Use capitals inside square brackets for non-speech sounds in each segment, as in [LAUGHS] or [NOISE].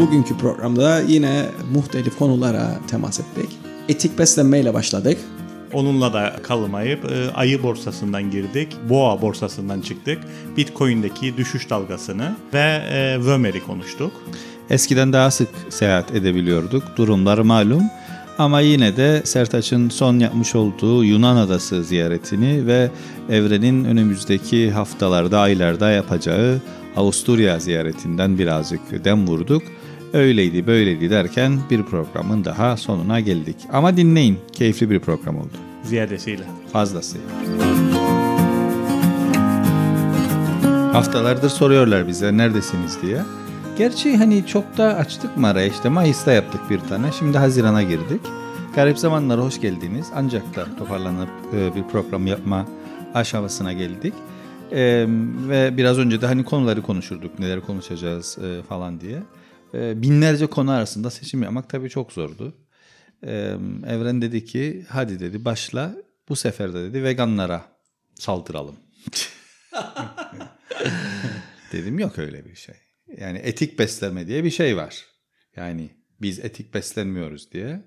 Bugünkü programda yine muhtelif konulara temas ettik. Etik beslenmeyle başladık. Onunla da kalmayıp e, ayı borsasından girdik, boğa borsasından çıktık, Bitcoin'deki düşüş dalgasını ve e, Vömer'i konuştuk. Eskiden daha sık seyahat edebiliyorduk. Durumlar malum. Ama yine de Sertaç'ın son yapmış olduğu Yunan adası ziyaretini ve Evren'in önümüzdeki haftalarda, aylarda yapacağı Avusturya ziyaretinden birazcık dem vurduk. Öyleydi böyleydi derken bir programın daha sonuna geldik. Ama dinleyin, keyifli bir program oldu. Ziyadesiyle. Fazlasıyla. Haftalardır soruyorlar bize neredesiniz diye. Gerçi hani çok da açtık mı araya işte Mayıs'ta yaptık bir tane. Şimdi Haziran'a girdik. Garip zamanlara hoş geldiniz. Ancak da toparlanıp e, bir program yapma aşamasına geldik. E, ve biraz önce de hani konuları konuşurduk. Neler konuşacağız e, falan diye. E, binlerce konu arasında seçim yapmak tabii çok zordu. E, Evren dedi ki hadi dedi başla. Bu sefer de dedi veganlara saldıralım. [LAUGHS] Dedim yok öyle bir şey. Yani etik beslenme diye bir şey var. Yani biz etik beslenmiyoruz diye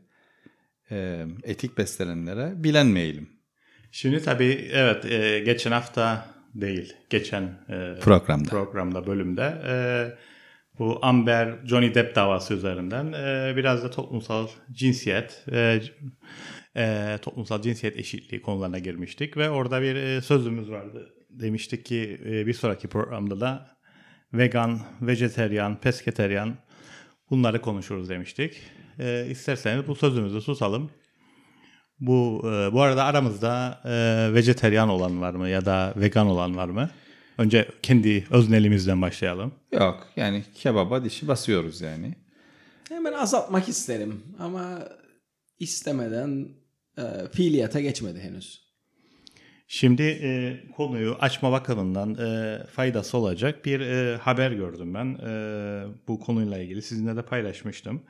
e, etik beslenenlere bilenmeyelim. Şimdi tabii evet e, geçen hafta değil, geçen e, Programda. programda bölümde e, bu Amber Johnny Depp davası üzerinden e, biraz da toplumsal cinsiyet e, e, toplumsal cinsiyet eşitliği konularına girmiştik ve orada bir e, sözümüz vardı. Demiştik ki e, bir sonraki programda da vegan, vejeteryan, pesketeryan bunları konuşuruz demiştik. E, isterseniz bu sözümüzü susalım. Bu e, bu arada aramızda e, vejeteryan olan var mı ya da vegan olan var mı? Önce kendi öznelimizden başlayalım. Yok yani kebaba dişi basıyoruz yani. Hemen azaltmak isterim ama istemeden e, fiiliyata geçmedi henüz. Şimdi e, konuyu açma bakımından e, faydası olacak bir e, haber gördüm ben. E, bu konuyla ilgili sizinle de paylaşmıştım.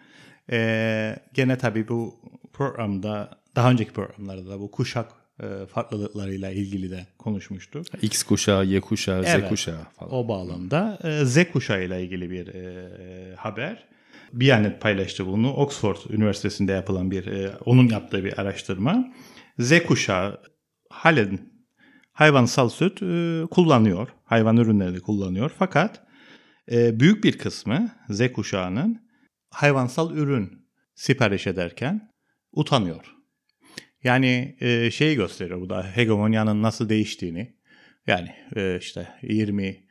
E, gene tabii bu programda daha önceki programlarda da bu kuşak farklılıklarıyla ilgili de konuşmuştuk. X kuşağı, Y kuşağı, Evet. Z kuşağı falan. O bağlamda e, Z kuşağıyla ilgili bir e, haber. Biyanet paylaştı bunu. Oxford Üniversitesi'nde yapılan bir, e, onun yaptığı bir araştırma. Z kuşağı halen hayvansal süt e, kullanıyor. Hayvan ürünleri kullanıyor. Fakat e, büyük bir kısmı Z kuşağının hayvansal ürün sipariş ederken utanıyor. Yani e, şeyi gösteriyor bu da hegemonyanın nasıl değiştiğini. Yani e, işte 20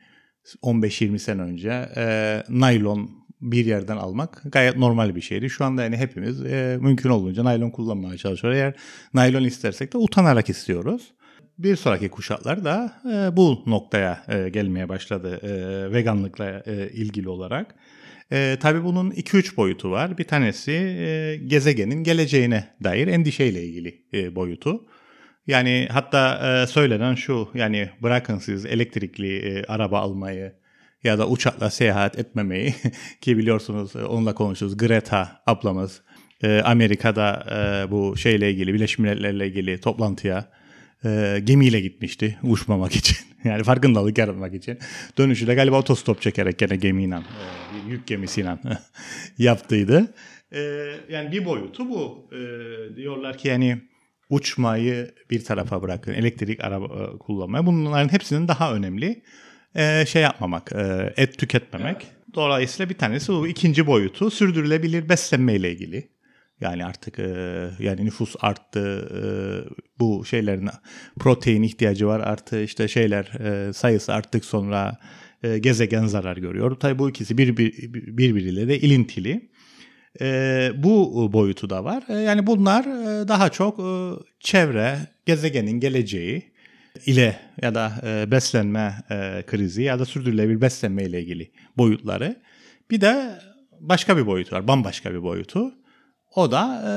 15-20 sene önce e, naylon bir yerden almak gayet normal bir şeydi. Şu anda yani hepimiz e, mümkün olduğunca naylon kullanmaya çalışıyoruz. Eğer naylon istersek de utanarak istiyoruz. Bir sonraki kuşaklar da e, bu noktaya e, gelmeye başladı e, veganlıkla e, ilgili olarak. E, tabii bunun 2-3 boyutu var. Bir tanesi e, gezegenin geleceğine dair endişeyle ilgili e, boyutu. Yani hatta e, söylenen şu yani bırakın siz elektrikli e, araba almayı ya da uçakla seyahat etmemeyi [LAUGHS] ki biliyorsunuz e, onunla konuşuyoruz. Greta ablamız e, Amerika'da e, bu şeyle ilgili Birleşmiş Milletler'le ilgili toplantıya e, gemiyle gitmişti uçmamak için. [LAUGHS] Yani farkındalık yaratmak için. Dönüşü de galiba otostop çekerek gene gemiyle, e, yük gemisiyle [LAUGHS] yaptıydı. E, yani bir boyutu bu. E, diyorlar ki yani uçmayı bir tarafa bırakın, elektrik araba e, kullanmayı. Bunların hepsinin daha önemli e, şey yapmamak, e, et tüketmemek. Dolayısıyla bir tanesi bu ikinci boyutu sürdürülebilir beslenmeyle ilgili. Yani artık e, yani nüfus arttı, e, bu şeylerin protein ihtiyacı var artı işte şeyler e, sayısı arttık sonra e, gezegen zarar görüyor. Tabii bu ikisi bir, bir, birbiriyle de ilintili. E, bu boyutu da var. E, yani bunlar e, daha çok e, çevre, gezegenin geleceği ile ya da e, beslenme e, krizi ya da sürdürülebilir beslenme ile ilgili boyutları. Bir de başka bir boyutu var, bambaşka bir boyutu. O da e,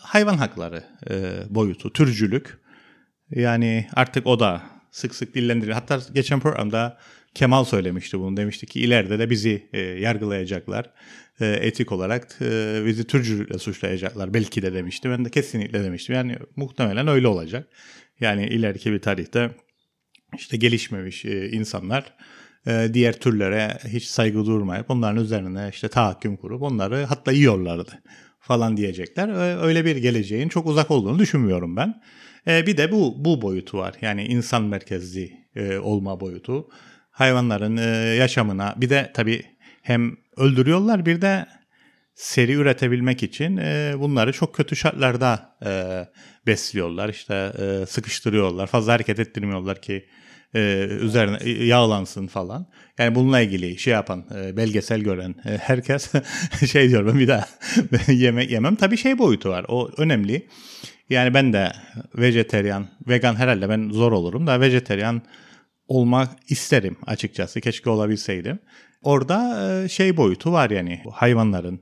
hayvan hakları e, boyutu, türcülük. Yani artık o da sık sık dillendiriliyor. Hatta geçen programda Kemal söylemişti bunu. Demişti ki ileride de bizi e, yargılayacaklar. E, etik olarak e, bizi türcülükle suçlayacaklar. Belki de demişti. Ben de kesinlikle demiştim. Yani muhtemelen öyle olacak. Yani ileriki bir tarihte işte gelişmemiş e, insanlar e, diğer türlere hiç saygı durmayıp onların üzerine işte tahakküm kurup onları hatta yiyorlardı falan diyecekler. Öyle bir geleceğin çok uzak olduğunu düşünmüyorum ben. E, bir de bu bu boyutu var. Yani insan merkezli e, olma boyutu. Hayvanların e, yaşamına bir de tabii hem öldürüyorlar bir de seri üretebilmek için bunları çok kötü şartlarda besliyorlar. İşte sıkıştırıyorlar. Fazla hareket ettirmiyorlar ki e, üzerine yağlansın falan. Yani bununla ilgili şey yapan, e, belgesel gören e, herkes [LAUGHS] şey diyor ben bir daha [LAUGHS] yemek yemem. Tabii şey boyutu var. O önemli. Yani ben de vejeteryan, vegan herhalde ben zor olurum da vejeteryan olmak isterim açıkçası. Keşke olabilseydim. Orada e, şey boyutu var yani hayvanların.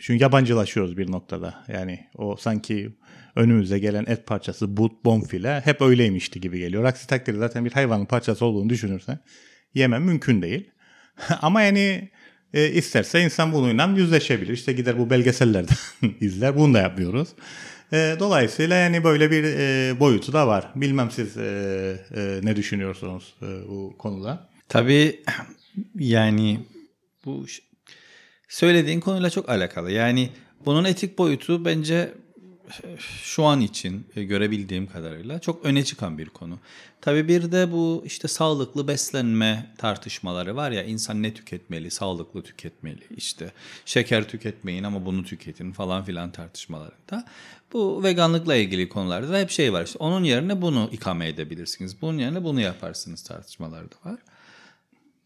Çünkü yabancılaşıyoruz bir noktada. Yani o sanki önümüze gelen et parçası, but, bonfile hep öyleymişti gibi geliyor. Aksi takdirde zaten bir hayvanın parçası olduğunu düşünürsen yemem mümkün değil. [LAUGHS] Ama yani e, isterse insan bununla yüzleşebilir. İşte gider bu belgesellerde [LAUGHS] izler. Bunu da yapıyoruz. E, dolayısıyla yani böyle bir e, boyutu da var. Bilmem siz e, e, ne düşünüyorsunuz e, bu konuda? Tabii yani bu söylediğin konuyla çok alakalı. Yani bunun etik boyutu bence şu an için e, görebildiğim kadarıyla çok öne çıkan bir konu. Tabii bir de bu işte sağlıklı beslenme tartışmaları var ya insan ne tüketmeli, sağlıklı tüketmeli, işte şeker tüketmeyin ama bunu tüketin falan filan tartışmalarında. Bu veganlıkla ilgili konularda da hep şey var işte onun yerine bunu ikame edebilirsiniz, bunun yerine bunu yaparsınız tartışmaları da var.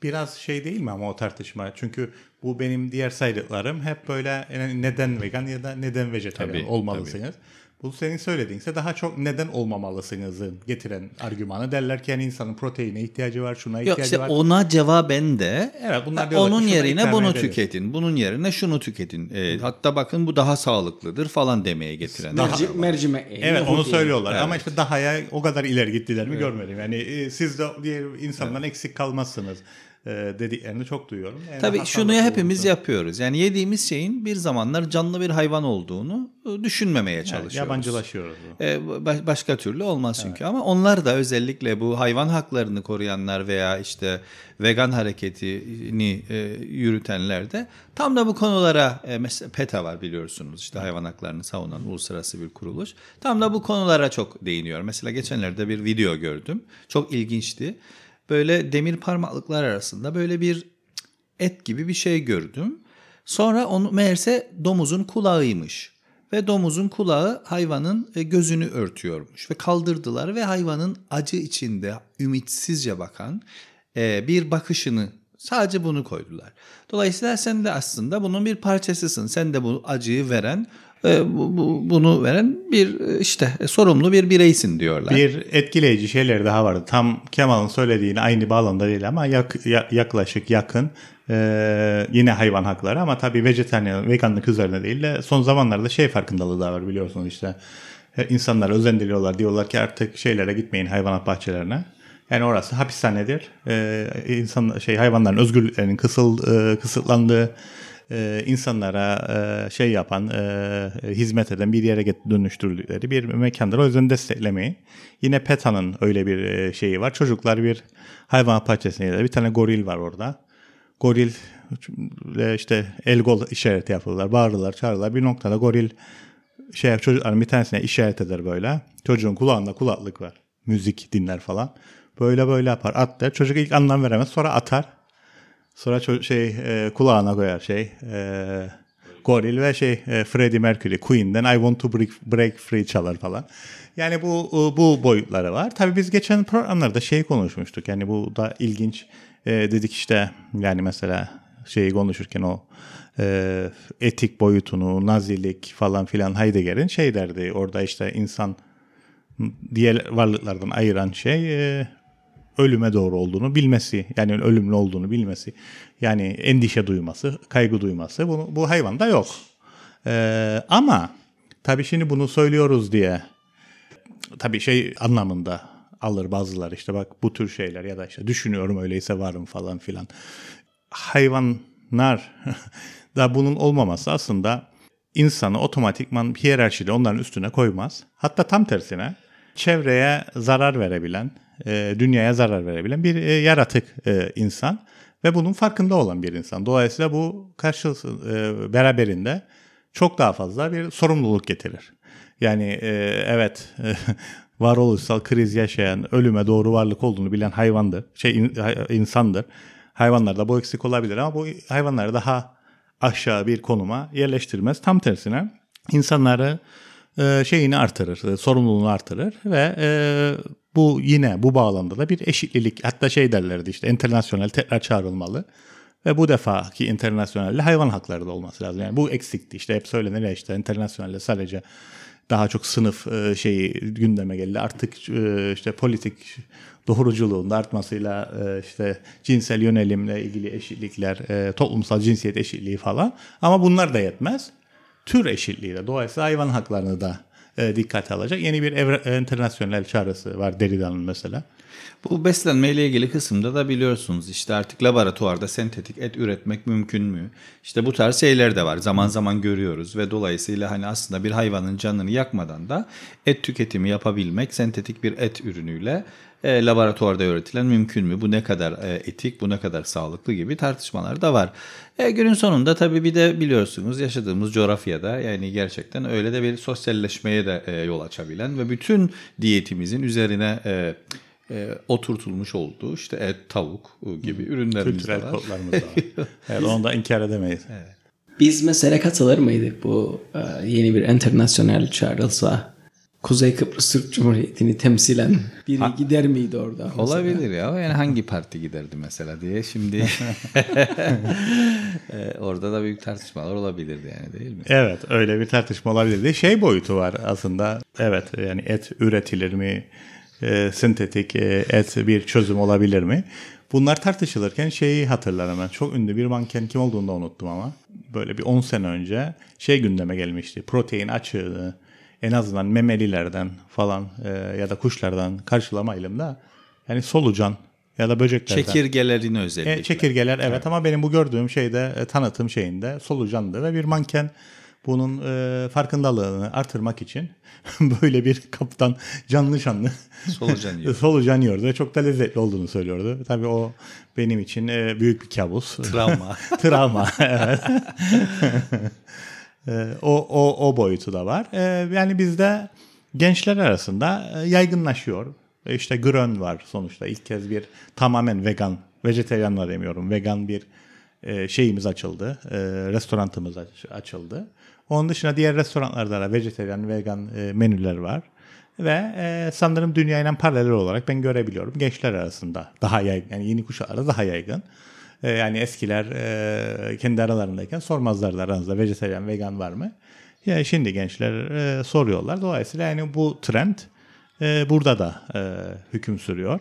Biraz şey değil mi ama o tartışma? Çünkü bu benim diğer saydıklarım hep böyle neden vegan ya da neden vejetaryen olmalısınız. Tabii. Bu senin söylediğinse daha çok neden olmamalısınızı getiren argümanı derler ki yani insanın proteine ihtiyacı var, şuna ihtiyacı Yok işte var. ona cevaben de evet, bunlar onun yerine bunu ederiz. tüketin, bunun yerine şunu tüketin. E, hatta bakın bu daha sağlıklıdır falan demeye getiren. Merci, mercime. Evet onu söylüyorlar evet. ama işte dahaya o kadar ileri gittiler mi evet. görmedim. Yani e, siz de diğer insandan evet. eksik kalmazsınız dediklerini çok duyuyorum. Yani Tabii şunu hepimiz olduğunu. yapıyoruz. Yani yediğimiz şeyin bir zamanlar canlı bir hayvan olduğunu e, düşünmemeye çalışıyoruz. Yani yabancılaşıyoruz. Ee, başka türlü olmaz çünkü evet. ama onlar da özellikle bu hayvan haklarını koruyanlar veya işte vegan hareketini e, yürütenler de tam da bu konulara e, mesela PETA var biliyorsunuz işte hayvan haklarını savunan uluslararası bir kuruluş. Tam da bu konulara çok değiniyor. Mesela geçenlerde bir video gördüm. Çok ilginçti böyle demir parmaklıklar arasında böyle bir et gibi bir şey gördüm. Sonra onu meğerse domuzun kulağıymış. Ve domuzun kulağı hayvanın e, gözünü örtüyormuş. Ve kaldırdılar ve hayvanın acı içinde ümitsizce bakan e, bir bakışını sadece bunu koydular. Dolayısıyla sen de aslında bunun bir parçasısın. Sen de bu acıyı veren bu, bu, bunu veren bir e, işte e, sorumlu bir bireysin diyorlar. Bir etkileyici şeyler daha vardı. Tam Kemal'ın söylediğine aynı bağlamda değil ama yak, yaklaşık yakın ee, yine hayvan hakları ama tabii vejetaryen veganlık üzerine değil de son zamanlarda şey farkındalığı da var biliyorsunuz işte insanlar özendiriyorlar diyorlar ki artık şeylere gitmeyin hayvanat bahçelerine. Yani orası hapishanedir. Ee, insan şey hayvanların özgürlüklerinin kısıl, e, kısıtlandığı e, insanlara e, şey yapan, e, hizmet eden bir yere dönüştürdükleri bir mekandır. O yüzden desteklemeyin. Yine PETA'nın öyle bir e, şeyi var. Çocuklar bir hayvan bahçesine bir tane goril var orada. Goril işte el gol işareti yapıyorlar. Bağırırlar, çağırırlar. Bir noktada goril şey çocukların bir tanesine işaret eder böyle. Çocuğun kulağında kulaklık var. Müzik dinler falan. Böyle böyle yapar. At der. Çocuk ilk anlam veremez. Sonra atar. Sonra şey e, kulağına koyar şey. E, Goril ve şey e, Freddie Mercury Queen'den I Want to Break, break Free çalar falan. Yani bu bu boyutları var. Tabii biz geçen programlarda şey konuşmuştuk. Yani bu da ilginç. E, dedik işte yani mesela şeyi konuşurken o e, etik boyutunu, nazilik falan filan Heidegger'in şey derdi. Orada işte insan diğer varlıklardan ayıran şey e, ölüme doğru olduğunu bilmesi, yani ölümlü olduğunu bilmesi, yani endişe duyması, kaygı duyması bunu, bu hayvanda yok. Ee, ama tabii şimdi bunu söylüyoruz diye tabii şey anlamında alır bazıları işte bak bu tür şeyler ya da işte düşünüyorum öyleyse varım falan filan. Hayvanlar [LAUGHS] da bunun olmaması aslında insanı otomatikman hiyerarşide onların üstüne koymaz. Hatta tam tersine çevreye zarar verebilen e, dünyaya zarar verebilen bir e, yaratık e, insan ve bunun farkında olan bir insan. Dolayısıyla bu karşı e, beraberinde çok daha fazla bir sorumluluk getirir. Yani e, evet e, [LAUGHS] varoluşsal kriz yaşayan, ölüme doğru varlık olduğunu bilen hayvandır, şey in, insandır. Hayvanlarda bu eksik olabilir ama bu hayvanları daha aşağı bir konuma yerleştirmez. Tam tersine insanları e, şeyini artırır, e, sorumluluğunu artırır ve e, bu yine bu bağlamda da bir eşitlilik hatta şey derlerdi işte internasyonel tekrar çağrılmalı. Ve bu defaki internasyonelde hayvan hakları da olması lazım. Yani bu eksikti. İşte hep söylenir ya işte internasyonelde sadece daha çok sınıf e, şeyi gündeme geldi. Artık işte politik doğruculuğun da artmasıyla işte cinsel yönelimle ilgili eşitlikler, toplumsal cinsiyet eşitliği falan. Ama bunlar da yetmez. Tür eşitliği de dolayısıyla hayvan haklarını da dikkate alacak. Yeni bir evre, internasyonel çağrısı var Derrida'nın mesela. Bu beslenme ile ilgili kısımda da biliyorsunuz işte artık laboratuvarda sentetik et üretmek mümkün mü? İşte bu tarz şeyler de var. Zaman zaman görüyoruz ve dolayısıyla hani aslında bir hayvanın canını yakmadan da et tüketimi yapabilmek sentetik bir et ürünüyle e, laboratuvarda üretilen mümkün mü? Bu ne kadar e, etik, bu ne kadar sağlıklı gibi tartışmalar da var. E, günün sonunda tabii bir de biliyorsunuz yaşadığımız coğrafyada yani gerçekten öyle de bir sosyalleşmeye de e, yol açabilen ve bütün diyetimizin üzerine e, e, oturtulmuş olduğu işte et, tavuk gibi ürünlerimiz Kültürel var. kodlarımız var. [LAUGHS] evet, onu da inkar edemeyiz. Evet. Biz mesela katılır mıydık bu e, yeni bir internasyonel çağrılsa? Kuzey Kıbrıs Türk Cumhuriyeti'ni temsilen [LAUGHS] biri ha, gider miydi orada? Mesela? Olabilir ya. Yani hangi parti giderdi mesela diye şimdi [LAUGHS] [LAUGHS] e, orada da büyük tartışmalar olabilirdi yani değil mi? Evet öyle bir tartışma olabilirdi. Şey boyutu var aslında. Evet yani et üretilir mi? e, sentetik e, et bir çözüm olabilir mi? Bunlar tartışılırken şeyi hatırlarım ben. Çok ünlü bir manken kim olduğunu da unuttum ama. Böyle bir 10 sene önce şey gündeme gelmişti. Protein açığını en azından memelilerden falan e, ya da kuşlardan karşılamayalım da yani solucan ya da böceklerden. Çekirgelerin özellikle. E, çekirgeler evet, evet ama benim bu gördüğüm şeyde e, tanıtım şeyinde solucandı ve bir manken bunun e, farkındalığını artırmak için [LAUGHS] böyle bir kaptan canlı şanlı solucan yiyor. [LAUGHS] solucan yiyordu ve çok da lezzetli olduğunu söylüyordu. Tabii o benim için e, büyük bir kabus. Travma. [LAUGHS] Travma evet. E, o, o, o boyutu da var. E, yani bizde gençler arasında e, yaygınlaşıyor. E işte Grön var sonuçta. İlk kez bir tamamen vegan, vejeteryan var demiyorum. Vegan bir e, şeyimiz açıldı. E, restorantımız açıldı. Onun dışında diğer restoranlarda da vejeteryan, vegan e, menüler var. Ve e, sanırım dünyayla paralel olarak ben görebiliyorum gençler arasında daha yaygın, yani yeni kuşaklarda daha yaygın. E, yani eskiler e, kendi aralarındayken sormazlardı aranızda vejeteryan, vegan var mı? Ya şimdi gençler e, soruyorlar. Dolayısıyla yani bu trend e, burada da hüküm sürüyor.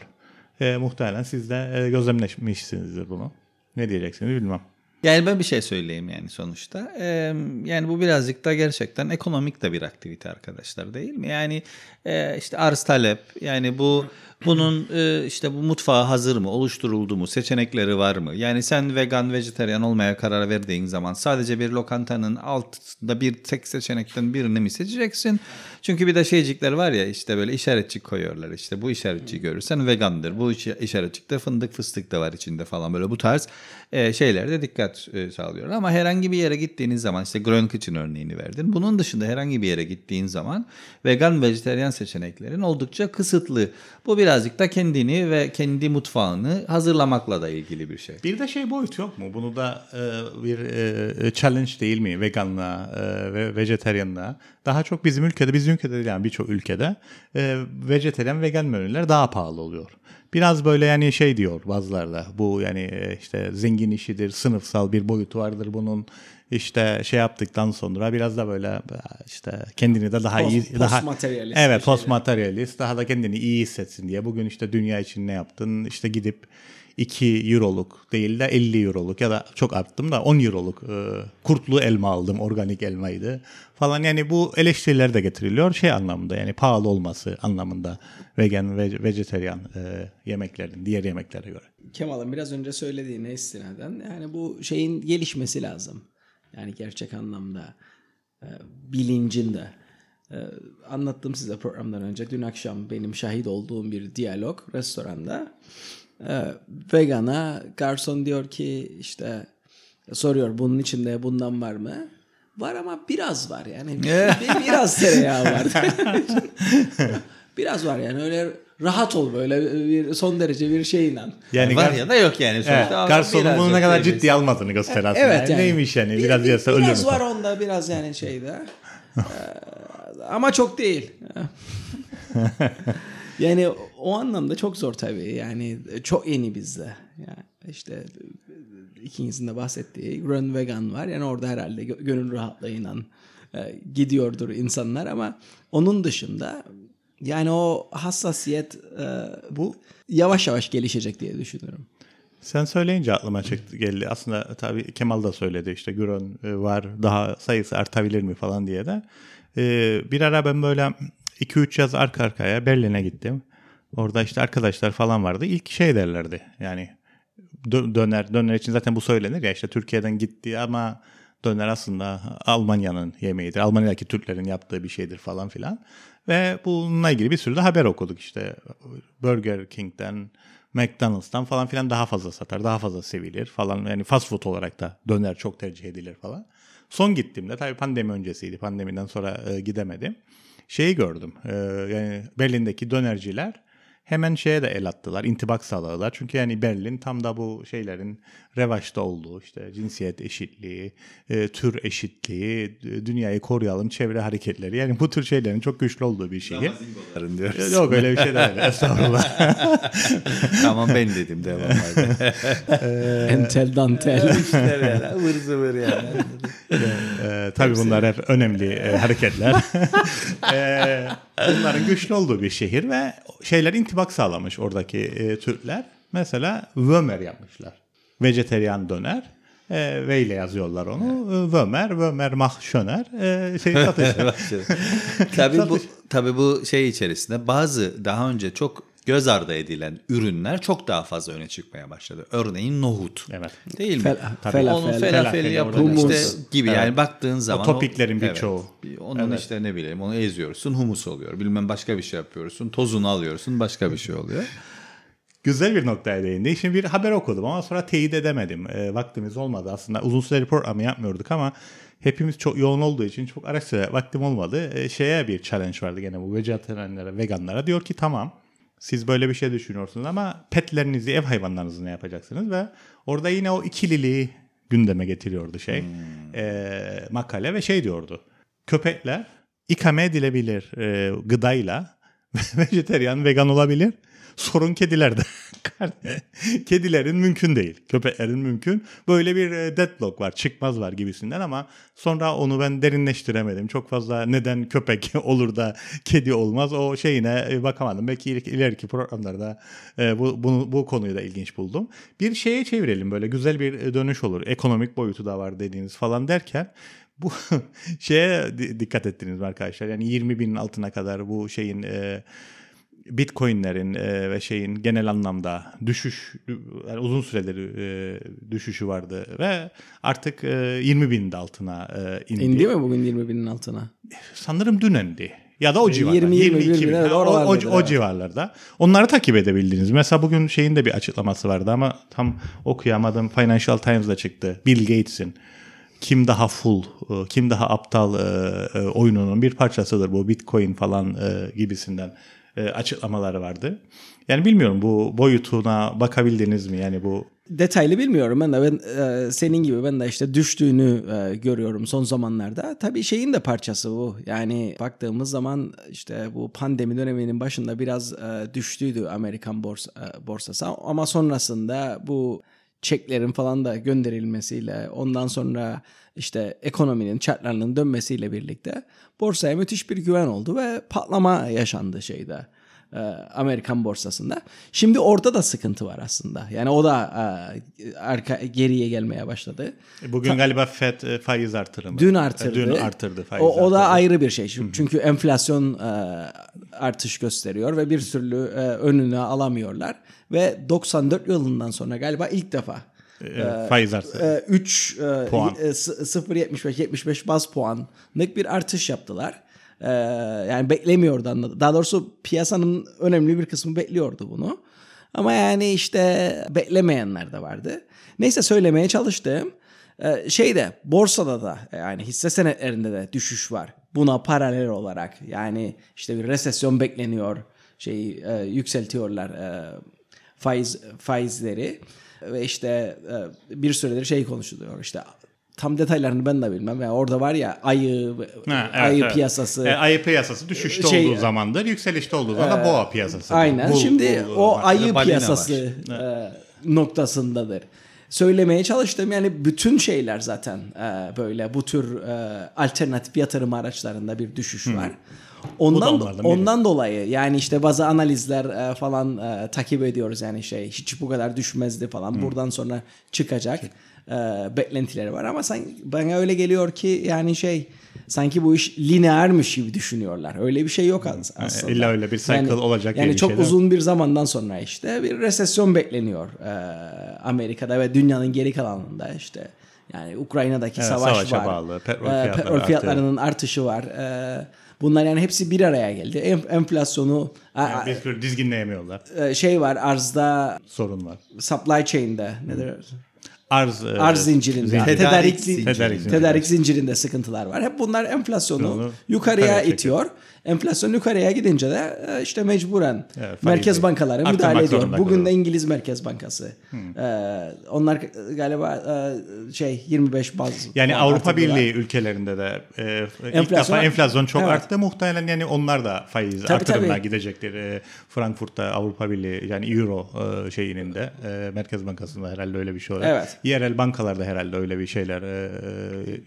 Muhtemelen siz de e, gözlemlemişsinizdir bunu. Ne diyeceksiniz bilmem. Yani ben bir şey söyleyeyim yani sonuçta. Ee, yani bu birazcık da gerçekten ekonomik de bir aktivite arkadaşlar değil mi? Yani e, işte arz talep yani bu bunun e, işte bu mutfağı hazır mı, oluşturuldu mu, seçenekleri var mı? Yani sen vegan, vejeteryan olmaya karar verdiğin zaman sadece bir lokantanın altında bir tek seçenekten birini mi seçeceksin? Çünkü bir de şeycikler var ya işte böyle işaretçik koyuyorlar. İşte bu işaretçiği görürsen vegandır. Bu işaretçikte fındık fıstık da var içinde falan böyle bu tarz e, şeylerde dikkat e, sağlıyor. Ama herhangi bir yere gittiğiniz zaman işte Grön için örneğini verdin. Bunun dışında herhangi bir yere gittiğin zaman vegan, vejeteryan seçeneklerin oldukça kısıtlı. Bu biraz birazcık da kendini ve kendi mutfağını hazırlamakla da ilgili bir şey. Bir de şey boyut yok mu? Bunu da e, bir e, challenge değil mi? Veganlığa e, ve vejeteryanlığa. Daha çok bizim ülkede, bizim ülkede değil yani birçok ülkede e, vejeteryan, vegan menüler daha pahalı oluyor. Biraz böyle yani şey diyor bazılarda bu yani e, işte zengin işidir, sınıfsal bir boyutu vardır bunun işte şey yaptıktan sonra biraz da böyle işte kendini de daha post, iyi daha materyalist evet post materyalist daha da kendini iyi hissetsin diye bugün işte dünya için ne yaptın işte gidip 2 euroluk değil de 50 euroluk ya da çok arttım da 10 euroluk e, kurtlu elma aldım organik elmaydı falan yani bu eleştiriler de getiriliyor şey anlamında yani pahalı olması anlamında vegan ve vejeteryan e, yemeklerin diğer yemeklere göre. Kemal'ın biraz önce söylediğine istinaden yani bu şeyin gelişmesi lazım. Yani gerçek anlamda e, bilincin de Ee, anlattım size programdan önce. Dün akşam benim şahit olduğum bir diyalog restoranda. Ee, vegana garson diyor ki işte soruyor bunun içinde bundan var mı? Var ama biraz var yani. [LAUGHS] Bir- biraz tereyağı var. [LAUGHS] biraz var yani öyle rahat ol böyle bir son derece bir şeyle. Yani var ya da yok yani sonuçta. Evet, garsonun bunu ne kadar diyeceğiz. ciddi almadığını göster aslında. Evet yani. Neymiş yani Bir- biraz bir- yasa ölür Biraz mü var falan. onda biraz yani şeyde. Ee, ama çok değil. [LAUGHS] yani o anlamda çok zor tabii. Yani çok yeni bizde. Yani işte ikinizin de bahsettiği Run Vegan var. Yani orada herhalde gö- gönül rahatlığıyla e, gidiyordur insanlar ama onun dışında yani o hassasiyet e, bu yavaş yavaş gelişecek diye düşünüyorum. Sen söyleyince aklıma çıktı geldi. Aslında tabii Kemal da söyledi işte Güron e, var daha sayısı artabilir mi falan diye de. Ee, bir ara ben böyle 2-3 yaz arka arkaya Berlin'e gittim. Orada işte arkadaşlar falan vardı. İlk şey derlerdi yani dö- döner döner için zaten bu söylenir ya işte Türkiye'den gitti ama döner aslında Almanya'nın yemeğidir. Almanya'daki Türklerin yaptığı bir şeydir falan filan. Ve bununla ilgili bir sürü de haber okuduk işte Burger King'den McDonald's'tan falan filan daha fazla satar, daha fazla sevilir falan. Yani fast food olarak da döner çok tercih edilir falan. Son gittiğimde tabii pandemi öncesiydi. Pandemiden sonra e, gidemedim. Şeyi gördüm. e, yani Berlin'deki dönerciler hemen şeye de el attılar. intibak sağladılar. Çünkü yani Berlin tam da bu şeylerin revaçta olduğu işte cinsiyet eşitliği, e, tür eşitliği, e, dünyayı koruyalım, çevre hareketleri. Yani bu tür şeylerin çok güçlü olduğu bir şehir. Onların diyoruz. Yok öyle bir şey değil. [LAUGHS] Estağfurullah. [LAUGHS] tamam ben dedim devam hadi. [LAUGHS] Entel dantel. İşler yani ıvır zıvır yani. Ee, tabii bunlar hep önemli e, hareketler. Ee, bunların güçlü olduğu bir şehir ve şeyler intibak sağlamış oradaki e, Türkler. Mesela Vömer yapmışlar. Vejeteryan döner. E, v ile yazıyorlar onu. E, Vömer, Vömer mach schöner. E, şey [LAUGHS] satışlar. tabii bu tabii bu şey içerisinde bazı daha önce çok göz ardı edilen ürünler çok daha fazla öne çıkmaya başladı. Örneğin nohut. Evet. Değil mi? Fel- Tabii. felafel. Onun felafeli yapılan humus. işte gibi yani baktığın zaman. topiklerin evet. birçoğu. Bir Onun işte ne bileyim onu eziyorsun humus oluyor. Bilmem başka bir şey yapıyorsun. Tozunu alıyorsun başka bir şey oluyor. Güzel bir noktaya değindi. Şimdi bir haber okudum ama sonra teyit edemedim. E, vaktimiz olmadı aslında. Uzun süreli programı yapmıyorduk ama hepimiz çok yoğun olduğu için çok araştıra vaktim olmadı. E, şeye bir challenge vardı gene bu vejetaryenlere, veganlara. Diyor ki tamam siz böyle bir şey düşünüyorsunuz ama petlerinizi, ev hayvanlarınızı ne yapacaksınız? Ve orada yine o ikililiği gündeme getiriyordu şey. E, makale ve şey diyordu. Köpekler ikame edilebilir e, gıdayla [LAUGHS] vejeteryan, vegan olabilir. Sorun kedilerde. [LAUGHS] Kedilerin mümkün değil. Köpeklerin mümkün. Böyle bir e, deadlock var, çıkmaz var gibisinden ama sonra onu ben derinleştiremedim. Çok fazla neden köpek [LAUGHS] olur da kedi olmaz o şeyine e, bakamadım. Belki iler- ileriki programlarda e, bu, bunu, bu konuyu da ilginç buldum. Bir şeye çevirelim böyle güzel bir dönüş olur. Ekonomik boyutu da var dediğiniz falan derken bu [LAUGHS] şeye di- dikkat ettiniz mi arkadaşlar? Yani 20 binin altına kadar bu şeyin e, Bitcoin'lerin e, ve şeyin genel anlamda düşüş yani uzun süredir e, düşüşü vardı ve artık e, 20 binin altına e, indi. İndi mi bugün 20 binin altına? Sanırım dün indi. Ya da o civarlarda. 20, 21 22 bin, evet, Ha, o, o, o evet. civarlarda. Onları takip edebildiniz. Mesela bugün şeyin de bir açıklaması vardı ama tam okuyamadım. Financial Times'da çıktı. Bill Gates'in kim daha full, e, kim daha aptal e, e, oyununun bir parçasıdır bu Bitcoin falan gibisinden açıklamaları vardı. Yani bilmiyorum bu boyutuna bakabildiniz mi? Yani bu Detaylı bilmiyorum ben de ben e, senin gibi ben de işte düştüğünü e, görüyorum son zamanlarda. Tabii şeyin de parçası bu. Yani baktığımız zaman işte bu pandemi döneminin başında biraz e, düştüydü Amerikan borsa, e, borsası ama sonrasında bu çeklerin falan da gönderilmesiyle ondan sonra işte ekonominin çarklarının dönmesiyle birlikte borsaya müthiş bir güven oldu ve patlama yaşandı şeyde e, Amerikan borsasında. Şimdi orada da sıkıntı var aslında. Yani o da e, arka geriye gelmeye başladı. bugün galiba FED e, faiz artırımı. Dün artırdı. Dün artırdı faiz O, o da artırdı. ayrı bir şey. Çünkü, enflasyon e, artış gösteriyor ve bir türlü e, önüne alamıyorlar. Ve 94 yılından sonra galiba ilk defa E, faiz artırdı. 3 Puan. e, 0.75 75 baz puanlık bir artış yaptılar. Ee, yani beklemiyordu anladım. Daha doğrusu piyasanın önemli bir kısmı bekliyordu bunu. Ama yani işte beklemeyenler de vardı. Neyse söylemeye çalıştım. Ee, şeyde borsada da yani hisse senetlerinde de düşüş var. Buna paralel olarak yani işte bir resesyon bekleniyor. Şey e, yükseltiyorlar e, faiz faizleri ve işte e, bir süredir şey konuşuluyor işte tam detaylarını ben de bilmem. Yani orada var ya ayı Ha, evet, ayı evet. piyasası. E, ayı piyasası düşüşte Şey, olduğu zamandır, yükselişte olduğu zaman da boğa piyasası. Aynen. Bul- Şimdi bul- o var. ayı piyasası e, noktasındadır. Söylemeye çalıştım yani bütün şeyler zaten e, böyle bu tür e, alternatif yatırım araçlarında bir düşüş var. Ondan onlardan biri. ondan dolayı yani işte bazı analizler e, falan e, takip ediyoruz yani şey hiç bu kadar düşmezdi falan buradan sonra çıkacak e, beklentileri var ama sen bana öyle geliyor ki yani şey sanki bu iş lineermiş gibi düşünüyorlar. Öyle bir şey yok as- aslında. illa öyle bir cycle yani, olacak Yani çok şey mi? uzun bir zamandan sonra işte bir resesyon bekleniyor e, Amerika'da ve dünyanın geri kalanında işte. Yani Ukrayna'daki Evet, savaş savaşa var. bağlı, petrol E, fiyatları petrol fiyatlarının artışı var. E, bunlar yani hepsi bir araya geldi. En- enflasyonu a- Yani türlü dizginleyemiyorlar. a- şey var arzda Sorun var. supply chain'de nedir? Arz, e, Arz zincirinde, zincir- tedarik, Tedarik zincirinde, tedarik zincirinde sıkıntılar var. Hep bunlar enflasyonu Onu yukarıya itiyor. Enflasyon yukarıya gidince de e, işte mecburen Evet, merkez bankaları müdahale ediyor. Bugün de. İngiliz Merkez Bankası. E, onlar galiba e, şey 25 baz. Yani Avrupa. Birliği ülkelerinde de e, ilk Enflasyon- defa enflasyon çok Evet. arttı. Muhtemelen yani onlar da faiz Tabii, artırımına tabii. gidecektir. Frankfurt'ta Avrupa Birliği yani Euro şeyinin de Merkez Bankası'nda herhalde öyle bir şey oluyor. Evet. Yerel bankalarda herhalde öyle bir şeyler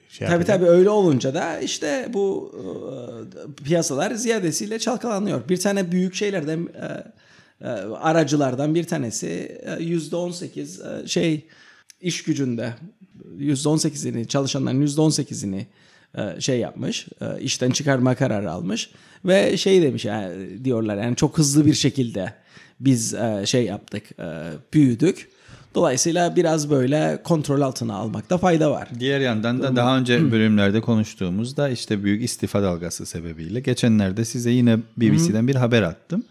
şey Tabii yapacak. tabii öyle olunca da işte bu e, piyasalar ziyadesiyle çalkalanıyor. Bir tane büyük şeylerden e, e, aracılardan bir tanesi e, yüzde on sekiz e, şey iş gücünde yüzde on sekizini çalışanların yüzde on sekizini e, şey yapmış işten çıkarma kararı almış ve şey demiş yani diyorlar yani çok hızlı bir şekilde biz şey yaptık büyüdük. Dolayısıyla biraz böyle kontrol altına almakta fayda var. Diğer yandan da daha önce bölümlerde konuştuğumuzda işte büyük istifa dalgası sebebiyle geçenlerde size yine BBC'den bir haber attım.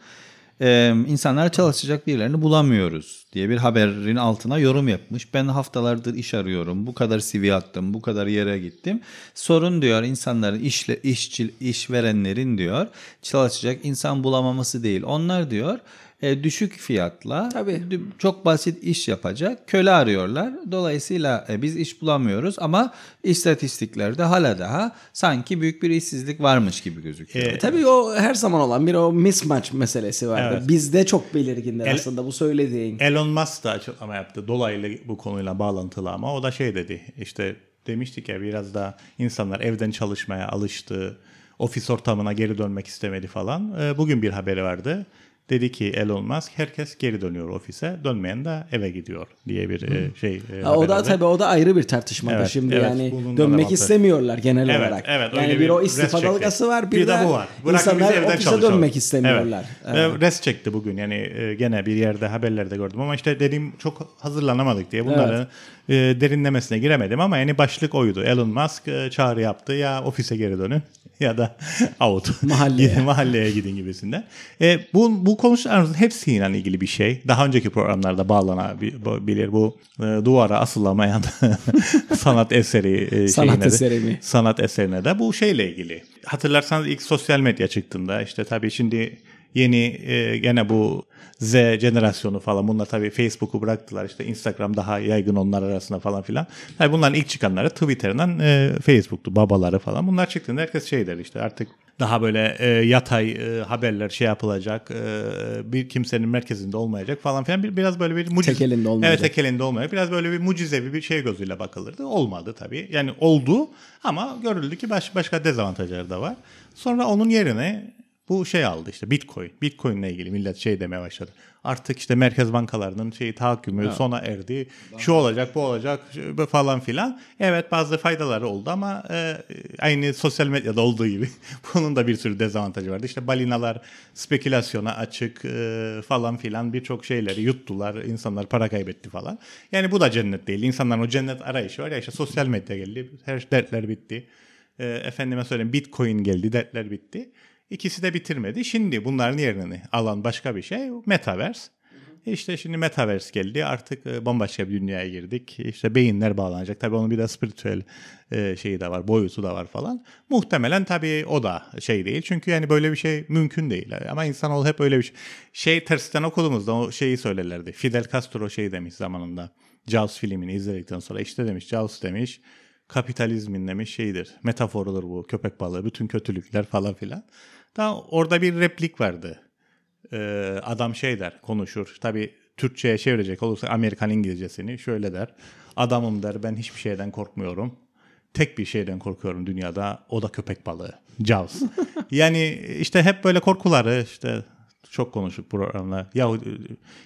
Ee, insanlar çalışacak birilerini bulamıyoruz diye bir haberin altına yorum yapmış. Ben haftalardır iş arıyorum. Bu kadar CV attım, bu kadar yere gittim. Sorun diyor insanların işle işçi işverenlerin diyor çalışacak insan bulamaması değil. Onlar diyor e, düşük fiyatla Tabii. çok basit iş yapacak köle arıyorlar. Dolayısıyla e, biz iş bulamıyoruz ama istatistiklerde hala daha sanki büyük bir işsizlik varmış gibi gözüküyor. E, Tabii o her zaman olan bir o mismatch meselesi vardır. Evet. Bizde çok belirgindir El- aslında bu söylediğin. Elon Musk da açıklama yaptı. Dolaylı bu konuyla bağlantılı ama o da şey dedi. İşte demiştik ya biraz da insanlar evden çalışmaya alıştı. Ofis ortamına geri dönmek istemedi falan. Ee, Bugün bir haberi vardı. Dedi ki Elon Musk herkes geri dönüyor ofise. Dönmeyen de eve gidiyor diye bir e, şey. e, Ha, o da vardı. tabii o da ayrı bir tartışmadır Evet, şimdi evet, yani dönmek avantajı. istemiyorlar genel Evet, olarak. evet, yani öyle bir bir o istifa dalgası var bir, Bir de de, bu var. Bırakın insanlar evden ofise çalışalım. dönmek istemiyorlar. Evet. Ve Res çekti bugün yani e, gene bir yerde haberlerde gördüm ama işte dediğim çok hazırlanamadık diye bunları e, derinlemesine giremedim ama yani başlık oydu. Elon Musk e, çağrı yaptı ya ofise geri dönün ya da [LAUGHS] out. Mahalleye. Gidin, mahalleye gidin gibisinde. E, bu bu konuşmalarımızın hepsiyle ilgili bir şey. Daha önceki programlarda bağlanabilir bu e, duvara asılamayan [LAUGHS] sanat eseri e, Sanat de- eseri mi? sanat eserine de bu şeyle ilgili. Hatırlarsanız ilk sosyal medya çıktığında işte tabii şimdi yeni e, gene bu Z jenerasyonu falan bunlar tabii Facebook'u bıraktılar işte Instagram daha yaygın onlar arasında falan filan. Tabii bunların ilk çıkanları Twitter'dan e, Facebook'tu babaları falan. Bunlar çıktığında herkes şey der işte artık daha böyle e, yatay e, haberler şey yapılacak e, bir kimsenin merkezinde olmayacak falan filan bir, biraz böyle bir mucize. Tek elinde olmayacak. Evet tek elinde olmayacak. Biraz böyle bir mucizevi bir şey gözüyle bakılırdı. Olmadı tabii. Yani oldu ama görüldü ki baş, başka dezavantajları da var. Sonra onun yerine bu şey aldı işte Bitcoin. Bitcoin ile ilgili millet şey demeye başladı. Artık işte merkez bankalarının şeyi tahakkümü sona erdi. Şu olacak, bu olacak falan filan. Evet bazı faydaları oldu ama e, aynı sosyal medyada olduğu gibi [LAUGHS] bunun da bir sürü dezavantajı vardı. İşte balinalar spekülasyona açık e, falan filan birçok şeyleri yuttular. İnsanlar para kaybetti falan. Yani bu da cennet değil. İnsanların o cennet arayışı var ya işte sosyal medya geldi. Her dertler bitti. E, efendime söyleyeyim Bitcoin geldi, dertler bitti. İkisi de bitirmedi. Şimdi bunların yerini alan başka bir şey Metaverse. İşte şimdi Metaverse geldi. Artık e, bambaşka bir dünyaya girdik. İşte beyinler bağlanacak. Tabii onun bir de spiritüel e, şeyi de var, boyutu da var falan. Muhtemelen tabii o da şey değil. Çünkü yani böyle bir şey mümkün değil. Ama insanoğlu hep öyle bir şey. Şey tersten okuduğumuzda o şeyi söylerlerdi. Fidel Castro şey demiş zamanında. Jaws filmini izledikten sonra işte demiş Jaws demiş kapitalizmin demiş şeydir. Metaforudur bu köpek balığı. Bütün kötülükler falan filan. Daha orada bir replik vardı e, adam şey der konuşur. Tabi Türkçe'ye çevirecek olursa Amerikan İngilizcesini şöyle der. Adamım der ben hiçbir şeyden korkmuyorum. Tek bir şeyden korkuyorum dünyada o da köpek balığı. Jaws. [LAUGHS] yani işte hep böyle korkuları işte çok konuştuk programda. Ya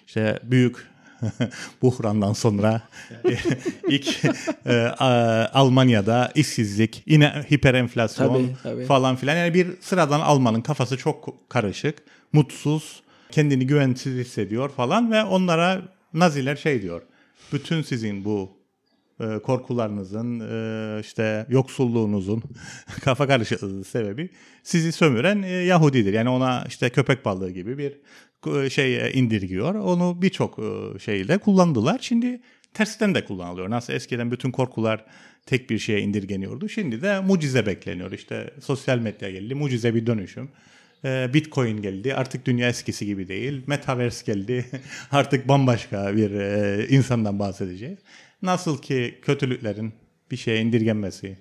işte büyük [LAUGHS] buhrandan sonra ilk e, Almanya'da işsizlik, yine hiperenflasyon tabii, tabii. falan filan. Yani bir sıradan Almanın kafası çok karışık mutsuz, kendini güvensiz hissediyor falan ve onlara Naziler şey diyor. Bütün sizin bu e, korkularınızın, e, işte yoksulluğunuzun, [LAUGHS] kafa karışıklığınızın sebebi sizi sömüren e, Yahudidir. Yani ona işte köpek balığı gibi bir e, şey e, indirgiyor. Onu birçok e, şeyle kullandılar. Şimdi tersten de kullanılıyor. Nasıl eskiden bütün korkular tek bir şeye indirgeniyordu. Şimdi de mucize bekleniyor. İşte sosyal medya geldi, mucize bir dönüşüm. Bitcoin geldi. Artık dünya eskisi gibi değil. Metaverse geldi. [LAUGHS] Artık bambaşka bir e, insandan bahsedeceğiz. Nasıl ki kötülüklerin bir şeye indirgenmesi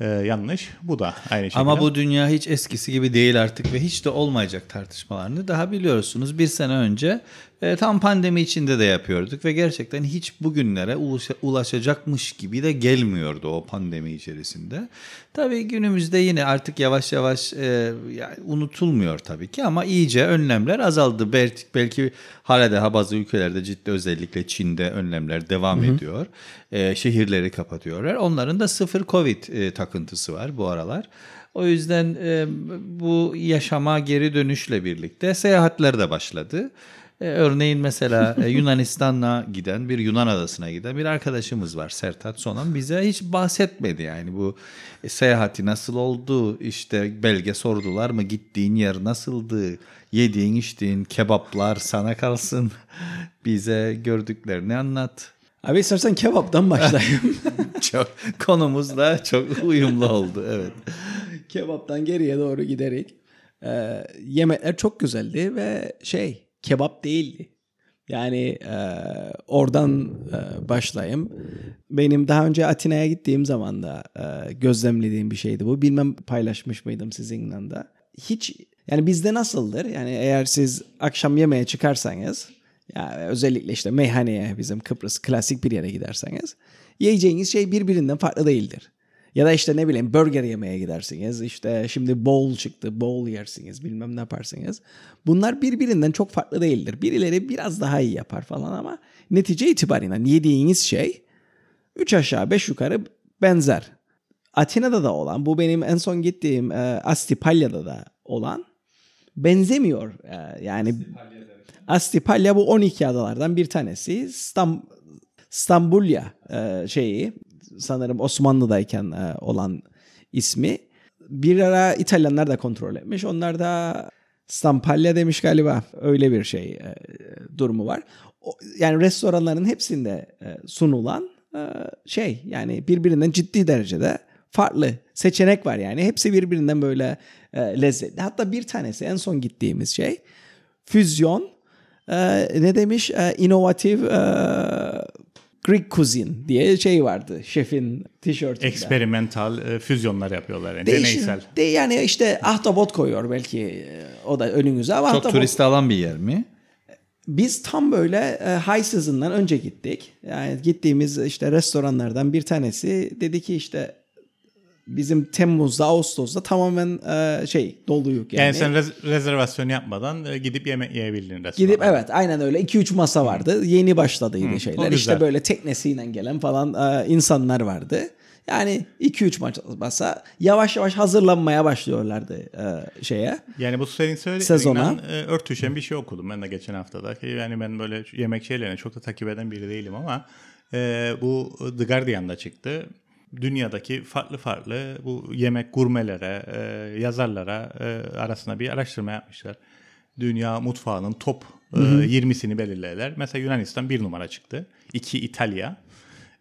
e, yanlış. Bu da aynı şekilde. Ama bu dünya hiç eskisi gibi değil artık ve hiç de olmayacak tartışmalarını daha biliyorsunuz. Bir sene önce e, tam pandemi içinde de yapıyorduk ve gerçekten hiç bugünlere ulaşacakmış gibi de gelmiyordu o pandemi içerisinde. Tabii günümüzde yine artık yavaş yavaş e, yani unutulmuyor tabii ki ama iyice önlemler azaldı. Belki, belki hala daha bazı ülkelerde ciddi özellikle Çin'de önlemler devam Hı-hı. ediyor. E, şehirleri kapatıyorlar. Onların da sıfır Covid e, takıntısı var bu aralar. O yüzden e, bu yaşama geri dönüşle birlikte seyahatler de başladı. E, örneğin mesela e, Yunanistan'a giden bir Yunan adasına giden bir arkadaşımız var Sertat Sonan bize hiç bahsetmedi yani bu e, seyahati nasıl oldu işte belge sordular mı gittiğin yer nasıldı yediğin içtiğin kebaplar sana kalsın [LAUGHS] bize gördüklerini anlat. Abi istersen kebaptan başlayayım. [LAUGHS] çok konumuzla çok uyumlu oldu evet. Kebaptan geriye doğru giderek e, yemekler çok güzeldi ve şey kebap değildi. Yani e, oradan e, başlayayım. Benim daha önce Atina'ya gittiğim zaman da e, gözlemlediğim bir şeydi bu. Bilmem paylaşmış mıydım sizinle de. Hiç yani bizde nasıldır? Yani eğer siz akşam yemeğe çıkarsanız ya özellikle işte meyhaneye bizim Kıbrıs klasik bir yere giderseniz yiyeceğiniz şey birbirinden farklı değildir. Ya da işte ne bileyim burger yemeye gidersiniz. İşte şimdi bowl çıktı. Bowl yersiniz. Bilmem ne yaparsınız. Bunlar birbirinden çok farklı değildir. Birileri biraz daha iyi yapar falan ama netice itibariyle yediğiniz şey 3 aşağı 5 yukarı benzer. Atina'da da olan bu benim en son gittiğim e, Astipalya'da da olan benzemiyor. E, yani Astipalya bu 12 adalardan bir tanesi. Stam Stambulya e, şeyi sanırım Osmanlı'dayken e, olan ismi. Bir ara İtalyanlar da kontrol etmiş. Onlar da Stampalya demiş galiba. Öyle bir şey e, durumu var. Yani restoranların hepsinde e, sunulan şey yani birbirinden ciddi derecede farklı seçenek var yani. Hepsi birbirinden böyle lezzetli. Hatta bir tanesi en son gittiğimiz şey füzyon e, ne demiş e, inovatif Greek Cuisine diye şey vardı şefin tişörtünde. Eksperimental e, füzyonlar yapıyorlar yani Değişim, deneysel. De, yani işte ahtapot koyuyor belki e, o da önünüze ama Çok ahtapot... turist alan bir yer mi? Biz tam böyle e, high season'dan önce gittik. Yani gittiğimiz işte restoranlardan bir tanesi dedi ki işte bizim Temmuz'da, Ağustos'ta tamamen e, şey doluyuk yani. Yani sen rez- rezervasyon yapmadan e, gidip yemek yiyebildin restoranda. Gidip evet aynen öyle 2-3 masa vardı. Yeni başladıydı Hı. şeyler. İşte böyle teknesiyle gelen falan e, insanlar vardı. Yani 2-3 masa yavaş yavaş hazırlanmaya başlıyorlardı e, şeye. Yani bu senin söylediğinden e, örtüşen bir şey okudum ben de geçen haftada. Yani ben böyle yemek şeylerini çok da takip eden biri değilim ama e, bu The Guardian'da çıktı dünyadaki farklı farklı bu yemek gurmelere, e, yazarlara e, arasında bir araştırma yapmışlar. Dünya mutfağının top e, 20'sini belirlediler. Mesela Yunanistan bir numara çıktı. İki İtalya.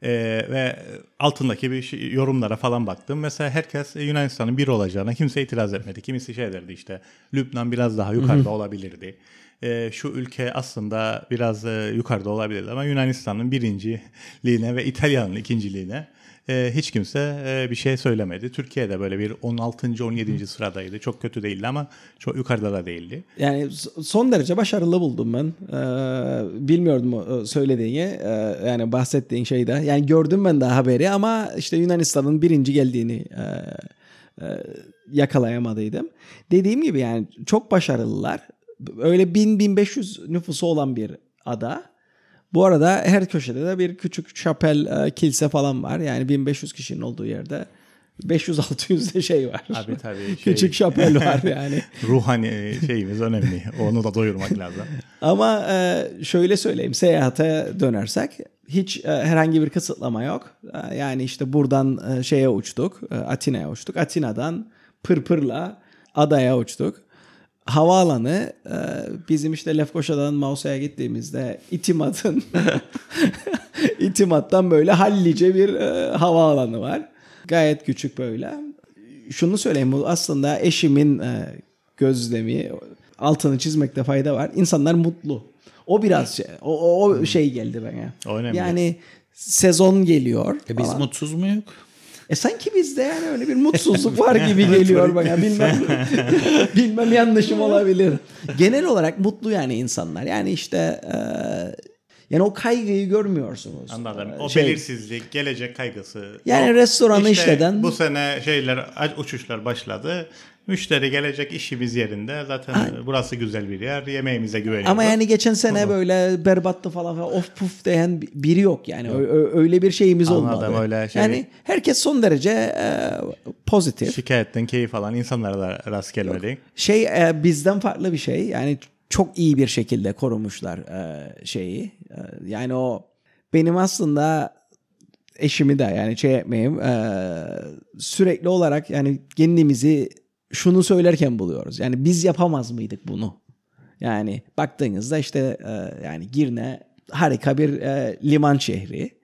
E, ve altındaki bir şey, yorumlara falan baktım. Mesela herkes Yunanistan'ın bir olacağına kimse itiraz etmedi. Kimisi şey derdi işte Lübnan biraz daha yukarıda olabilirdi. E, şu ülke aslında biraz e, yukarıda olabilirdi ama Yunanistan'ın birinciliğine ve İtalya'nın ikinciliğine e, hiç kimse e, bir şey söylemedi. Türkiye'de böyle bir 16. 17. sıradaydı. Çok kötü değildi ama çok yukarıda da değildi. Yani son derece başarılı buldum ben. Ee, bilmiyordum o söylediğini. Ee, yani bahsettiğin şeyde. Yani gördüm ben de haberi ama işte Yunanistan'ın birinci geldiğini e, e, yakalayamadıydım. Dediğim gibi yani çok başarılılar. Öyle 1000-1500 nüfusu olan bir ada. Bu arada her köşede de bir küçük şapel, e, kilise falan var. Yani 1500 kişinin olduğu yerde 500-600 de şey var. Abi tabii [LAUGHS] şey, Küçük şapel var yani. [LAUGHS] ruhani şeyimiz önemli. Onu da doyurmak lazım. Ama e, şöyle söyleyeyim seyahate dönersek hiç e, herhangi bir kısıtlama yok. E, yani işte buradan şeye uçtuk, Atina'ya uçtuk. Atina'dan Pırpır'la adaya uçtuk. Havaalanı e, bizim işte Lefkoşa'dan Mausa'ya gittiğimizde İtimat'ın [LAUGHS] İtimat'tan böyle hallice bir e, havaalanı var. Gayet küçük böyle. Şunu söyleyeyim bu aslında eşimin e, gözlemi altını çizmekte fayda var. İnsanlar mutlu. O biraz şey, o, o, o şey geldi bana. O önemli. Yani sezon geliyor. E biz falan. mutsuz muyuk? E sanki bizde yani öyle bir mutsuzluk var [LAUGHS] gibi geliyor bana. Bilmem [LAUGHS] bilmem yanlışım olabilir. Genel olarak mutlu yani insanlar. Yani işte e, yani o kaygıyı görmüyorsunuz. Anladım. E, O şey, belirsizlik, gelecek kaygısı. Yani O restoranı işte işleden- Bu sene şeyler uçuşlar başladı. Müşteri gelecek işimiz yerinde. Zaten burası güzel bir yer. Yemeğimize güveniyoruz. Ama yani geçen sene böyle berbattı falan falan of puf diyen biri yok yani. Ö- öyle bir şeyimiz Anladım, olmadı. öyle şey- Yani herkes son derece e, pozitif. şikayetten keyif alan insanlara da rast gelmedik. Şey e, bizden farklı bir şey. Yani çok iyi bir şekilde korumuşlar e, şeyi. E, yani o benim aslında eşimi de yani şey yapmayayım e, sürekli olarak yani kendimizi şunu söylerken buluyoruz. Yani biz yapamaz mıydık bunu? Yani baktığınızda işte e, yani Girne harika bir e, liman şehri.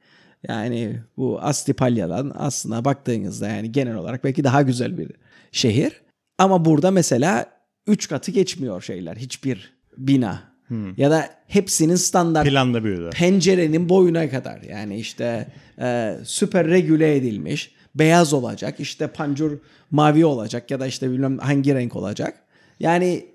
Yani bu Astipalya'dan aslında baktığınızda yani genel olarak belki daha güzel bir şehir. Ama burada mesela 3 katı geçmiyor şeyler. Hiçbir bina. Ya da hepsinin standart Planda büyüdü. pencerenin boyuna kadar. Yani işte e, süper regüle edilmiş. Beyaz olacak. işte pancur mavi olacak ya da işte bilmem hangi renk olacak. Yani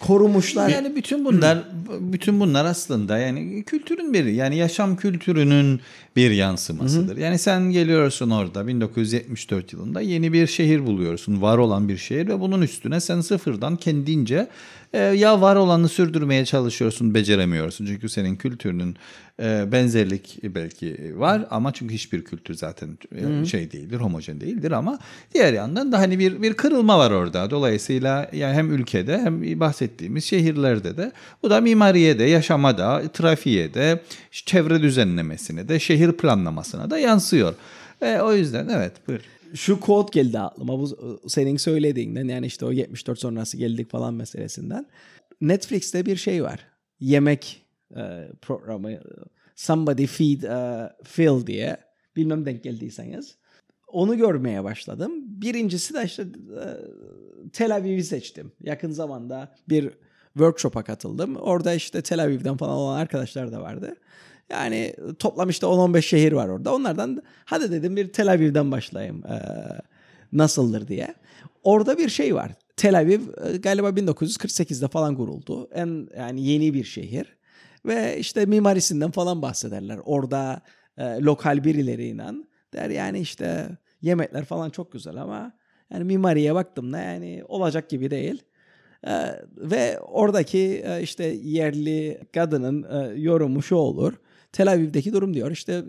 korumuşlar. Yani bütün bunlar bütün bunlar aslında yani kültürün biri. Yani yaşam kültürünün bir yansımasıdır. Yani sen geliyorsun orada 1974 yılında yeni bir şehir buluyorsun. Var olan bir şehir ve bunun üstüne sen sıfırdan kendince ya var olanı sürdürmeye çalışıyorsun, beceremiyorsun. Çünkü senin kültürünün e, benzerlik belki var ama çünkü hiçbir kültür zaten e, şey değildir, homojen değildir ama diğer yandan da hani bir bir kırılma var orada. Dolayısıyla yani hem ülkede hem bahsettiğimiz şehirlerde de bu da mimariye de, yaşama da, trafiğe de, çevre düzenlemesine de, şehir planlamasına da yansıyor. E, o yüzden evet buyur. Şu quote geldi aklıma bu senin söylediğinden yani işte o 74 sonrası geldik falan meselesinden. Netflix'te bir şey var. Yemek e, programı. Somebody Feed e, Phil diye. Bilmem denk geldiyseniz. Onu görmeye başladım. Birincisi de işte e, Tel Aviv'i seçtim. Yakın zamanda bir workshop'a katıldım. Orada işte Tel Aviv'den falan olan arkadaşlar da vardı. Yani toplam işte 10-15 şehir var orada. Onlardan hadi dedim bir Tel Aviv'den başlayayım. Ee, nasıldır diye. Orada bir şey var. Tel Aviv e, galiba 1948'de falan kuruldu. En yani yeni bir şehir. Ve işte mimarisinden falan bahsederler. Orada e, lokal birileriyle der yani işte yemekler falan çok güzel ama yani mimariye baktım da yani olacak gibi değil. Ee, ve oradaki e, işte yerli kadının e, yorumu şu olur. Tel Aviv'deki durum diyor işte e, e,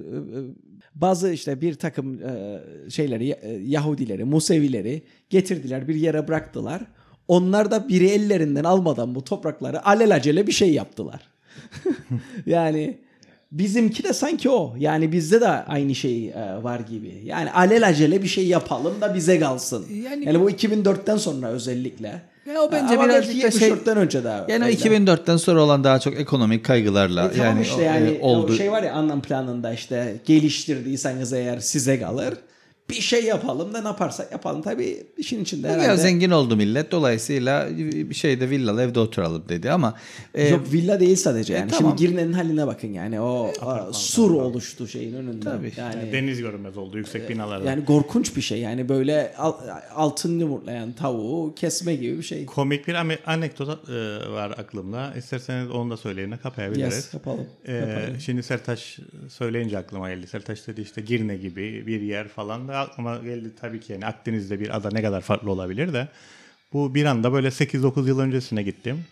bazı işte bir takım e, şeyleri Yahudileri, Musevileri getirdiler bir yere bıraktılar. Onlar da biri ellerinden almadan bu toprakları alelacele bir şey yaptılar. [LAUGHS] yani Bizimki de sanki o. Yani bizde de aynı şey var gibi. Yani alelacele bir şey yapalım da bize kalsın. Yani- Yani, bu 2004'ten sonra özellikle. Ya o bence Ama birazcık da şey- 74'ten önce daha. Yani öyle. 2004'ten sonra olan daha çok ekonomik kaygılarla E tamam yani, işte o- yani e, oldu. o şey var ya anlam planında işte geliştirdiyseniz eğer size kalır. Bir şey yapalım da ne yaparsak yapalım. Tabii işin içinde herhalde. Ya zengin oldu millet dolayısıyla bir şeyde villalı evde oturalım dedi ama e, Yok villa değil sadece yani. tamam. Şimdi Girne'nin haline bakın yani o, o sur oluştu şeyin önünde. Tabii. Yani Deniz görünmez oldu yüksek binalarda. yani korkunç bir şey yani böyle al- altın yumurtlayan tavuğu kesme gibi bir şey. Komik bir anekdot e, var aklımda. İsterseniz onu da söyleyin kapayabiliriz. Yes, yapalım. Ee, şimdi Sertaç söyleyince aklıma geldi. Sertaç dedi işte Girne gibi bir yer falan da aklıma geldi tabii ki yani Akdeniz'de bir ada ne kadar farklı olabilir de. Bu bir anda böyle 8-9 yıl öncesine gittim.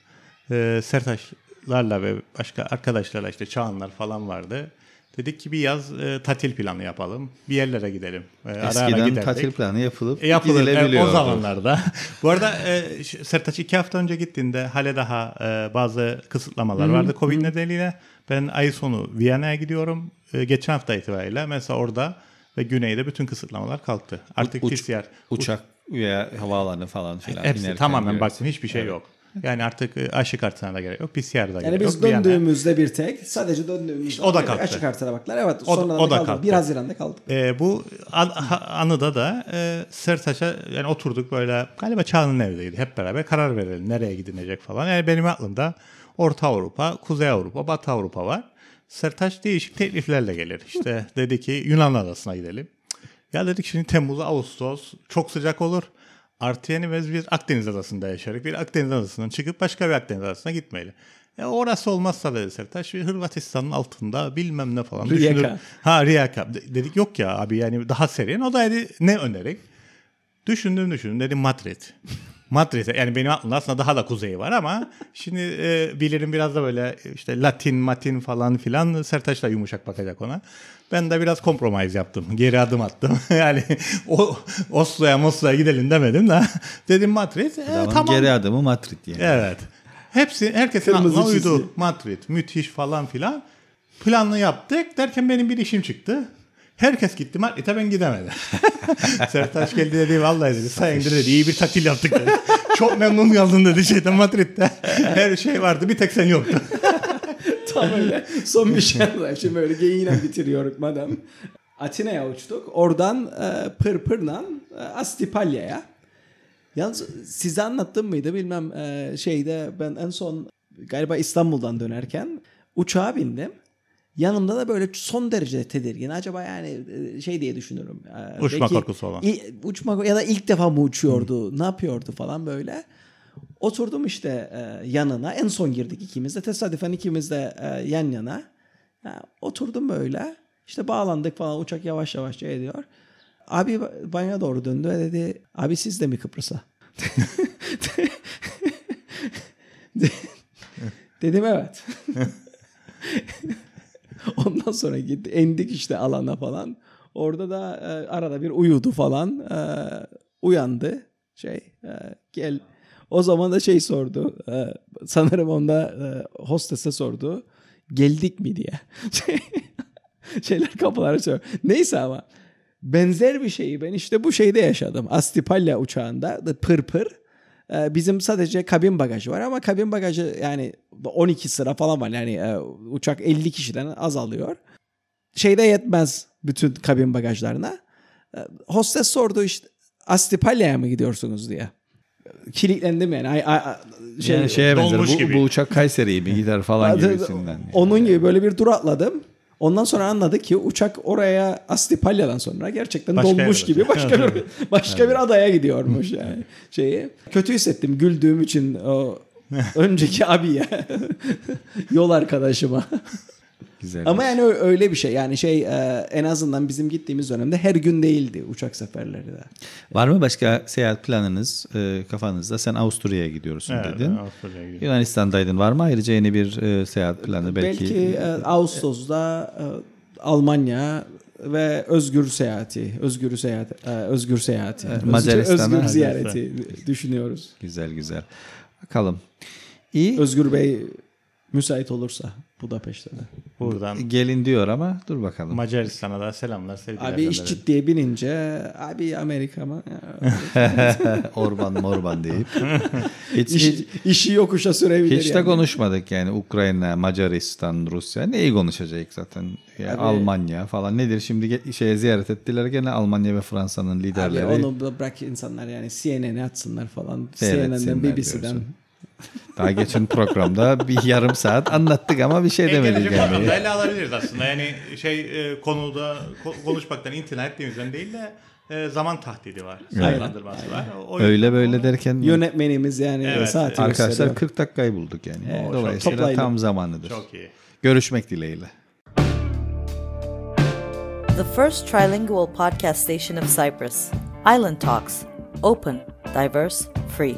Ee, Sertaçlarla ve başka arkadaşlarla işte Çağanlar falan vardı. Dedik ki bir yaz e, tatil planı yapalım. Bir yerlere gidelim. E, ara ara eskiden giderdik. tatil planı yapılıp E, yapılır e, o zamanlarda. [LAUGHS] Bu arada e, Sertaç iki hafta önce gittiğinde hale daha e, bazı kısıtlamalar vardı Covid nedeniyle. Ben ay sonu Viyana'ya gidiyorum. E, geçen hafta itibariyle mesela orada ve güneyde bütün kısıtlamalar kalktı. Artık Uç- PCR Uçak veya havaalanı falan filan. hepsi inerken tamamen baktım hiçbir şey yok. Yani artık e, aşı kartına da gerek yok. PCR'da Yani gerek biz yok. Viyana- döndüğümüzde bir tek sadece döndüğümüzde o da kalktı. Açık artıra baktılar. Evet O da- sonradan o da kaldı. kalktı. 1 Haziran'da kaldı. E, bu an- ha- anıda da e, Sertaç'a yani oturduk böyle galiba Çağan'ın evdeydi hep beraber karar verelim nereye gidilecek falan. Yani benim aklımda Orta Avrupa, Kuzey Avrupa, Batı Avrupa var. Sertaç değişik tekliflerle gelir. İşte [LAUGHS] dedi ki Yunan adasına gidelim. Ya dedik şimdi Temmuz, Ağustos çok sıcak olur. Artı yani biz bir Akdeniz adasında yaşarız. Bir Akdeniz adasından çıkıp başka bir Akdeniz adasına gitmeyeli. Ya orası olmazsa dedi Sertaç bir Hırvatistan'ın altında bilmem ne falan Rijeka. düşünür. Ha Rijeka. De- Dedik yok ya abi yani daha serin. O da dedi ne önerik? Düşündüm düşündüm dedim Madrid. Madrid yani benim aklımda aslında daha da kuzeyi var ama [LAUGHS] şimdi e, bilirim biraz da böyle işte Latin, Matin falan filan Sertaç da yumuşak bakacak ona. Ben de biraz kompromize yaptım. Geri adım attım. [LAUGHS] yani o Oslo'ya Moslo'ya gidelim demedim de dedim Madrid. E, Adamın tamam. Geri adımı Madrid yani. Evet. Hepsi herkesin Kırmızı aklına çizgi. uydu. Madrid müthiş falan filan. Planını yaptık derken benim bir işim çıktı. Herkes gitti Madrid'e ben gidemedim. [LAUGHS] Sertaç geldi dedi vallahi dedi sayende dedi iyi bir tatil yaptık dedi. [LAUGHS] Çok memnun kaldın dedi şeyden Madrid'de. [LAUGHS] Her şey vardı bir tek sen yoktun. Tam öyle. Son bir şey var. Şimdi böyle geyiğine bitiriyoruz madem. Atina'ya uçtuk. Oradan e, Pırpır'la e, Astipalya'ya. Yalnız size anlattım mıydı bilmem e, şeyde ben en son galiba İstanbul'dan dönerken uçağa bindim. Yanımda da böyle son derece tedirgin. Acaba yani e, şey diye düşünürüm. E, Uçma belki korkusu olan. uçma ya da ilk defa mı uçuyordu? Ne yapıyordu falan böyle. Oturdum işte e, yanına. En son girdik ikimiz de. Tesadüfen ikimiz de e, yan yana. Ha, oturdum böyle. İşte bağlandık falan. Uçak yavaş yavaş şey ediyor. Abi bana doğru döndü ve dedi abi siz de mi Kıbrıs'a? [LAUGHS] [LAUGHS] Dedim evet. [LAUGHS] [LAUGHS] Ondan sonra gitti. indik işte alana falan. Orada da e, arada bir uyudu falan. E, uyandı. Şey e, gel. O zaman da şey sordu. E, sanırım onda e, hostese sordu. Geldik mi diye. [LAUGHS] Şeyler kapıları açıyor. Neyse ama benzer bir şeyi ben işte bu şeyde yaşadım. Astipalya uçağında da pır pır. Ee, Bizim sadece kabin bagajı var ama kabin bagajı yani 12 sıra falan var. Yani e, uçak 50 kişiden azalıyor. Şeyde yetmez bütün kabin bagajlarına. Ee, Hostes sordu işte Astipalya'ya mı gidiyorsunuz diye. Kilitlendim yani. Ay, ay, şey, yani şeye benzer. Bu, gibi. bu uçak Kayseri'ye mi gider falan gibisinden. Onun gibi böyle bir duratladım. Ondan sonra anladık ki uçak oraya Astipalya'dan sonra gerçekten Başka dolmuş gibi başka bir başka bir adaya gidiyormuş yani şeyi. Kötü hissettim güldüğüm için o [LAUGHS] önceki abiye yol arkadaşıma. Güzel. Ama yani öyle bir şey yani şey e, en azından bizim gittiğimiz dönemde her gün değildi uçak seferleri de. Var mı başka seyahat planınız e, kafanızda? Sen Avusturya'ya gidiyorsun Evet, dedin. Avustralya'ya gidiyorum. Yunanistan'daydın. Var mı ayrıca yeni bir e, seyahat planı? Belki, Belki, Ağustos'ta e, Almanya ve özgür seyahati, özgür seyahat, özgür seyahati, özgür, Macaristan'a, özgür ziyareti düşünüyoruz. Güzel güzel. Bakalım. İyi. Özgür Bey Müsait olursa Budapeşte de. Buradan Gelin diyor ama dur bakalım. Macaristan'a da selamlar sevgiler. Abi iş ciddiye binince abi Amerika mı? [LAUGHS] Orban morban deyip. [LAUGHS] Hiç, İş, hiç, işi yokuşa sürebilir hiç de yani. konuşmadık yani Ukrayna, Macaristan, Rusya. Neyi konuşacak zaten? Ya Abi- Almanya falan nedir? Şimdi şeye ziyaret ettiler gene Almanya ve Fransa'nın Abi liderleri. onu da bırak insanlar yani CNN'e atsınlar falan. CNN'den BBC'den. diyorsun. Daha geçen programda bir yarım saat anlattık ama bir şey E, demedik yani. programda ele alabiliriz aslında. Yani şey e, konuda ko- konuşmaktan internet temizden değil de e, zaman tahdidi var. Sınırlandırması var. O Öyle böyle o- derken Yönetmenimiz yani Evet, evet. arkadaşlar gösteriyor. 40 dakikayı bulduk yani. Evet, Dolayısıyla toplayalım. tam zamanıdır. Çok iyi. Görüşmek dileğiyle. The first trilingual podcast station of Cyprus, Island Talks. Open, diverse, free.